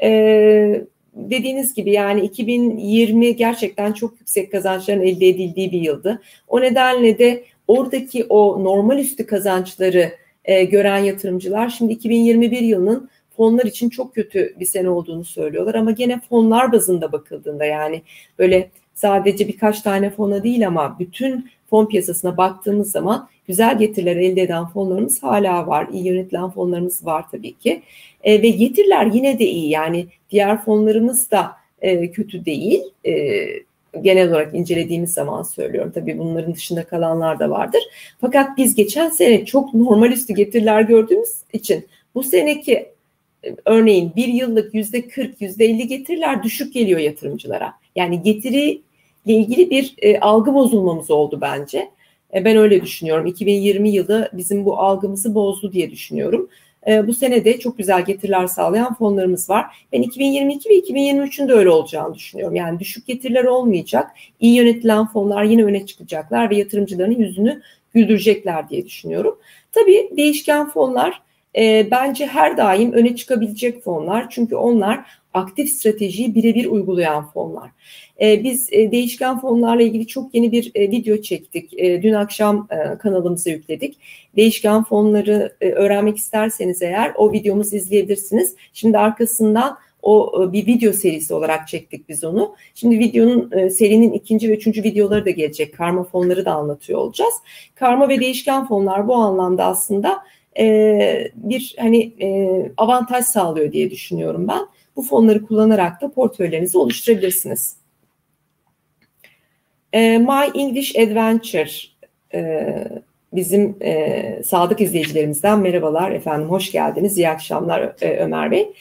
E, dediğiniz gibi yani 2020 gerçekten çok yüksek kazançların elde edildiği bir yıldı. O nedenle de oradaki o normal üstü kazançları e, gören yatırımcılar şimdi 2021 yılının fonlar için çok kötü bir sene olduğunu söylüyorlar ama gene fonlar bazında bakıldığında yani böyle sadece birkaç tane fona değil ama bütün fon piyasasına baktığımız zaman güzel getiriler elde eden fonlarımız hala var. İyi yönetilen fonlarımız var tabii ki. E, ve getiriler yine de iyi yani diğer fonlarımız da e, kötü değil. E, genel olarak incelediğimiz zaman söylüyorum. Tabii bunların dışında kalanlar da vardır. Fakat biz geçen sene çok normal üstü getiriler gördüğümüz için bu seneki örneğin bir yıllık yüzde 40, yüzde 50 getiriler düşük geliyor yatırımcılara. Yani getiriyle ilgili bir e, algı bozulmamız oldu bence. E, ben öyle düşünüyorum. 2020 yılı bizim bu algımızı bozdu diye düşünüyorum. E, bu sene de çok güzel getiriler sağlayan fonlarımız var. Ben 2022 ve 2023'ün de öyle olacağını düşünüyorum. Yani düşük getiriler olmayacak. İyi yönetilen fonlar yine öne çıkacaklar ve yatırımcıların yüzünü güldürecekler diye düşünüyorum. Tabii değişken fonlar e, bence her daim öne çıkabilecek fonlar. Çünkü onlar aktif stratejiyi birebir uygulayan fonlar. E, biz e, değişken fonlarla ilgili çok yeni bir e, video çektik. E, dün akşam kanalımıza yükledik. Değişken fonları öğrenmek isterseniz eğer o videomuzu izleyebilirsiniz. Şimdi arkasından o bir video serisi olarak çektik biz onu. Şimdi videonun serinin ikinci ve üçüncü videoları da gelecek. Karma fonları da anlatıyor olacağız. Karma ve değişken fonlar bu anlamda aslında bir hani avantaj sağlıyor diye düşünüyorum ben. Bu fonları kullanarak da portföylerinizi oluşturabilirsiniz. My English Adventure bizim sadık izleyicilerimizden merhabalar efendim hoş geldiniz iyi akşamlar Ömer Bey.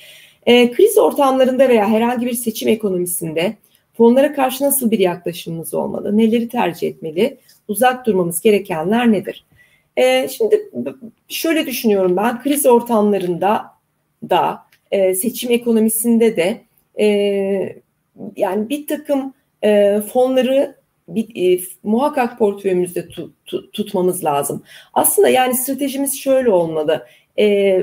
E, kriz ortamlarında veya herhangi bir seçim ekonomisinde fonlara karşı nasıl bir yaklaşımımız olmalı? Neleri tercih etmeli? Uzak durmamız gerekenler nedir? E, şimdi şöyle düşünüyorum ben kriz ortamlarında da e, seçim ekonomisinde de e, yani bir takım e, fonları bir, e, muhakkak portföyümüzde tut, tut, tutmamız lazım. Aslında yani stratejimiz şöyle olmalı. E,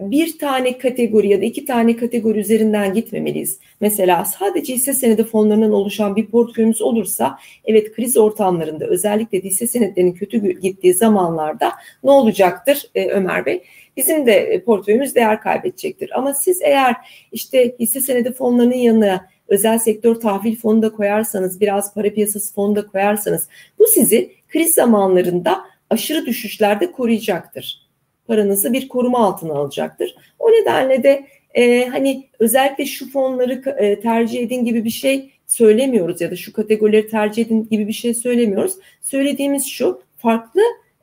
bir tane kategori ya da iki tane kategori üzerinden gitmemeliyiz. Mesela sadece hisse senedi fonlarından oluşan bir portföyümüz olursa evet kriz ortamlarında özellikle hisse senetlerinin kötü gittiği zamanlarda ne olacaktır ee, Ömer Bey? Bizim de e, portföyümüz değer kaybedecektir. Ama siz eğer işte hisse senedi fonlarının yanına özel sektör tahvil fonu da koyarsanız, biraz para piyasası fonu da koyarsanız bu sizi kriz zamanlarında aşırı düşüşlerde koruyacaktır paranızı bir koruma altına alacaktır. O nedenle de e, hani özellikle şu fonları e, tercih edin gibi bir şey söylemiyoruz ya da şu kategorileri tercih edin gibi bir şey söylemiyoruz. Söylediğimiz şu farklı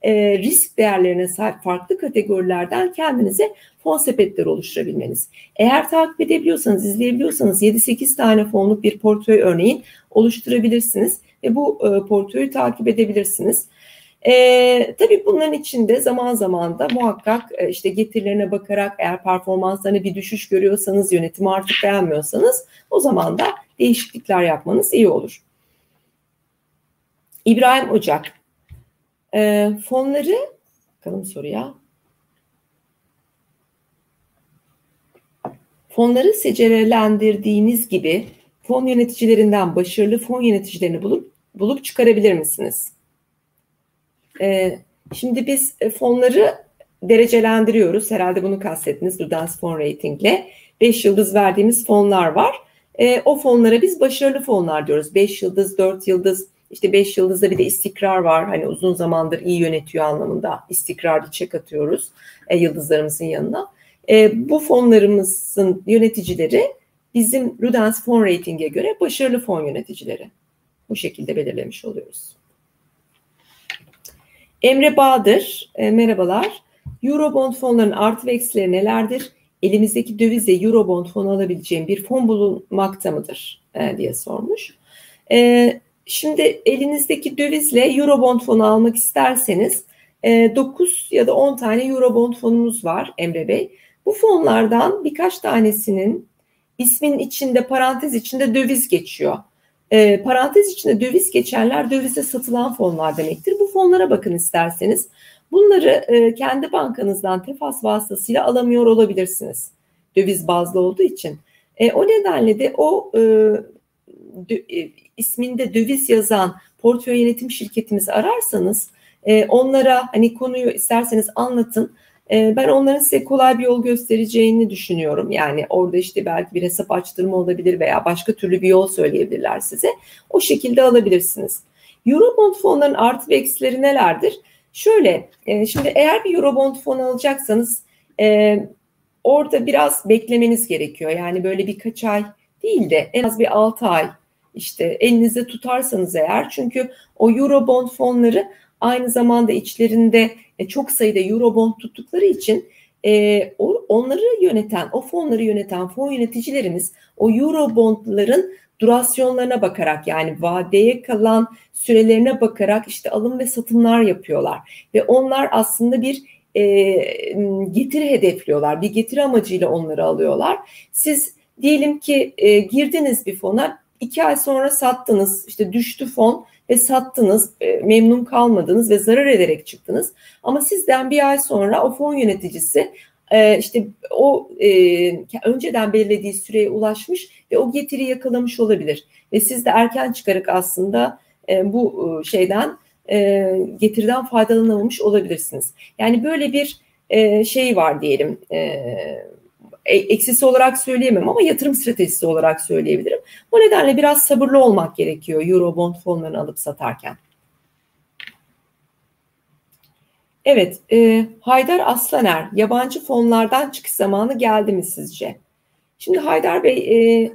e, risk değerlerine sahip farklı kategorilerden kendinize fon sepetleri oluşturabilmeniz. Eğer takip edebiliyorsanız, izleyebiliyorsanız 7-8 tane fonluk bir portföy örneğin oluşturabilirsiniz ve bu e, portföyü takip edebilirsiniz. E, tabii bunların içinde zaman zaman da muhakkak e, işte getirilerine bakarak eğer performanslarına bir düşüş görüyorsanız, yönetimi artık beğenmiyorsanız o zaman da değişiklikler yapmanız iyi olur. İbrahim Ocak. E, fonları, bakalım soruya. Fonları secerelendirdiğiniz gibi fon yöneticilerinden başarılı fon yöneticilerini bulup bulup çıkarabilir misiniz? E, şimdi biz e, fonları derecelendiriyoruz. Herhalde bunu kastettiniz Ludens Fon Rating'le. 5 yıldız verdiğimiz fonlar var. E, o fonlara biz başarılı fonlar diyoruz. 5 yıldız, 4 yıldız, işte 5 yıldızda bir de istikrar var. Hani uzun zamandır iyi yönetiyor anlamında istikrarlı çek atıyoruz e, yıldızlarımızın yanına. E, bu fonlarımızın yöneticileri bizim Ludens Fon Rating'e göre başarılı fon yöneticileri. Bu şekilde belirlemiş oluyoruz. Emre Bahadır, e, merhabalar. Eurobond fonlarının artı ve eksileri nelerdir? Elimizdeki dövizle Eurobond fonu alabileceğim bir fon bulunmakta mıdır? E, diye sormuş. E, şimdi elinizdeki dövizle Eurobond fonu almak isterseniz e, 9 ya da 10 tane Eurobond fonumuz var Emre Bey. Bu fonlardan birkaç tanesinin ismin içinde parantez içinde döviz geçiyor. E, parantez içinde döviz geçenler dövize satılan fonlar demektir. Bu fonlara bakın isterseniz. Bunları e, kendi bankanızdan tefas vasıtasıyla alamıyor olabilirsiniz. Döviz bazlı olduğu için. E, o nedenle de o e, e, isminde döviz yazan portföy yönetim şirketimizi ararsanız e, onlara hani konuyu isterseniz anlatın. Ee, ben onların size kolay bir yol göstereceğini düşünüyorum. Yani orada işte belki bir hesap açtırma olabilir veya başka türlü bir yol söyleyebilirler size. O şekilde alabilirsiniz. Eurobond fonların artı ve eksileri nelerdir? Şöyle, e, şimdi eğer bir Eurobond fon alacaksanız e, orada biraz beklemeniz gerekiyor. Yani böyle birkaç ay değil de en az bir 6 ay işte elinizde tutarsanız eğer çünkü o Eurobond fonları aynı zamanda içlerinde e, çok sayıda Eurobond tuttukları için e, onları yöneten, o fonları yöneten fon yöneticilerimiz o Eurobondların durasyonlarına bakarak yani vadeye kalan sürelerine bakarak işte alım ve satımlar yapıyorlar. Ve onlar aslında bir e, getiri hedefliyorlar. Bir getiri amacıyla onları alıyorlar. Siz diyelim ki e, girdiniz bir fona iki ay sonra sattınız işte düştü fon ve sattınız e, memnun kalmadınız ve zarar ederek çıktınız. Ama sizden bir ay sonra o fon yöneticisi e, işte o e, önceden belirlediği süreye ulaşmış ve o getiri yakalamış olabilir. Ve siz de erken çıkarak aslında bu şeyden getiriden faydalanamamış olabilirsiniz. Yani böyle bir şey var diyelim. E, eksisi olarak söyleyemem ama yatırım stratejisi olarak söyleyebilirim. Bu nedenle biraz sabırlı olmak gerekiyor Eurobond fonlarını alıp satarken. Evet, e, Haydar Aslaner, yabancı fonlardan çıkış zamanı geldi mi sizce? Şimdi Haydar Bey, e,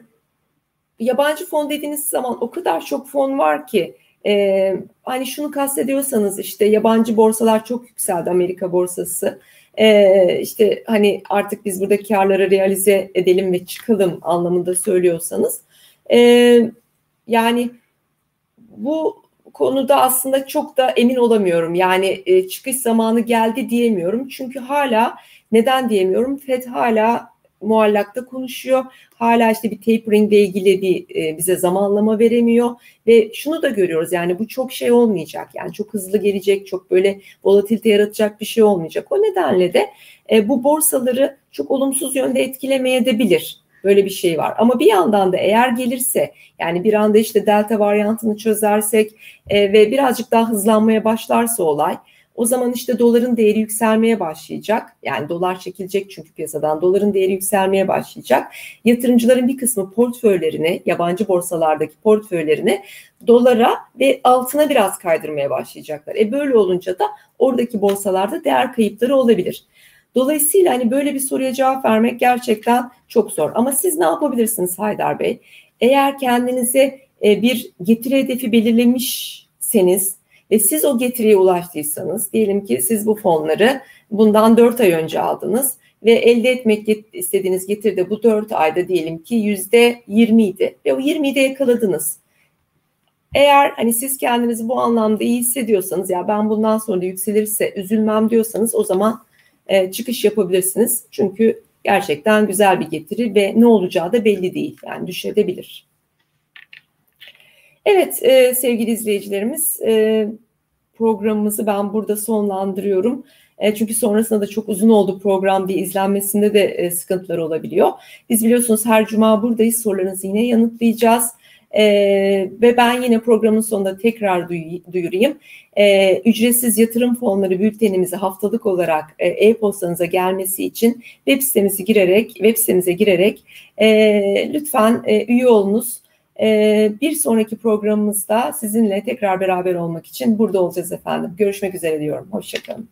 yabancı fon dediğiniz zaman o kadar çok fon var ki, e, hani şunu kastediyorsanız işte yabancı borsalar çok yükseldi, Amerika borsası. E, işte hani artık biz burada karları realize edelim ve çıkalım anlamında söylüyorsanız. E, yani bu konuda aslında çok da emin olamıyorum. Yani e, çıkış zamanı geldi diyemiyorum. Çünkü hala neden diyemiyorum? FED hala muallakta konuşuyor. Hala işte bir tapering ile ilgili bir e, bize zamanlama veremiyor ve şunu da görüyoruz yani bu çok şey olmayacak. Yani çok hızlı gelecek, çok böyle volatilite yaratacak bir şey olmayacak. O nedenle de e, bu borsaları çok olumsuz yönde etkilemeye de bilir. Böyle bir şey var. Ama bir yandan da eğer gelirse yani bir anda işte delta varyantını çözersek e, ve birazcık daha hızlanmaya başlarsa olay o zaman işte doların değeri yükselmeye başlayacak. Yani dolar çekilecek çünkü piyasadan doların değeri yükselmeye başlayacak. Yatırımcıların bir kısmı portföylerini, yabancı borsalardaki portföylerini dolara ve altına biraz kaydırmaya başlayacaklar. E böyle olunca da oradaki borsalarda değer kayıpları olabilir. Dolayısıyla hani böyle bir soruya cevap vermek gerçekten çok zor. Ama siz ne yapabilirsiniz Haydar Bey? Eğer kendinize e, bir getiri hedefi belirlemişseniz ve siz o getiriye ulaştıysanız diyelim ki siz bu fonları bundan 4 ay önce aldınız ve elde etmek istediğiniz getiri de bu 4 ayda diyelim ki yüzde 20 idi ve o 20'yi de yakaladınız. Eğer hani siz kendinizi bu anlamda iyi hissediyorsanız ya ben bundan sonra yükselirse üzülmem diyorsanız o zaman e, çıkış yapabilirsiniz. Çünkü gerçekten güzel bir getiri ve ne olacağı da belli değil. Yani düşebilir. Evet e, sevgili izleyicilerimiz e, programımızı ben burada sonlandırıyorum. E, çünkü sonrasında da çok uzun oldu program diye izlenmesinde de e, sıkıntılar olabiliyor. Biz biliyorsunuz her cuma buradayız sorularınızı yine yanıtlayacağız. E, ve ben yine programın sonunda tekrar duyurayım. E, ücretsiz yatırım fonları bültenimizi haftalık olarak e, e-postanıza gelmesi için web sitemizi girerek, web sitemize girerek e, lütfen e, üye olunuz. E, bir sonraki programımızda sizinle tekrar beraber olmak için burada olacağız efendim. Görüşmek üzere diyorum. Hoşçakalın.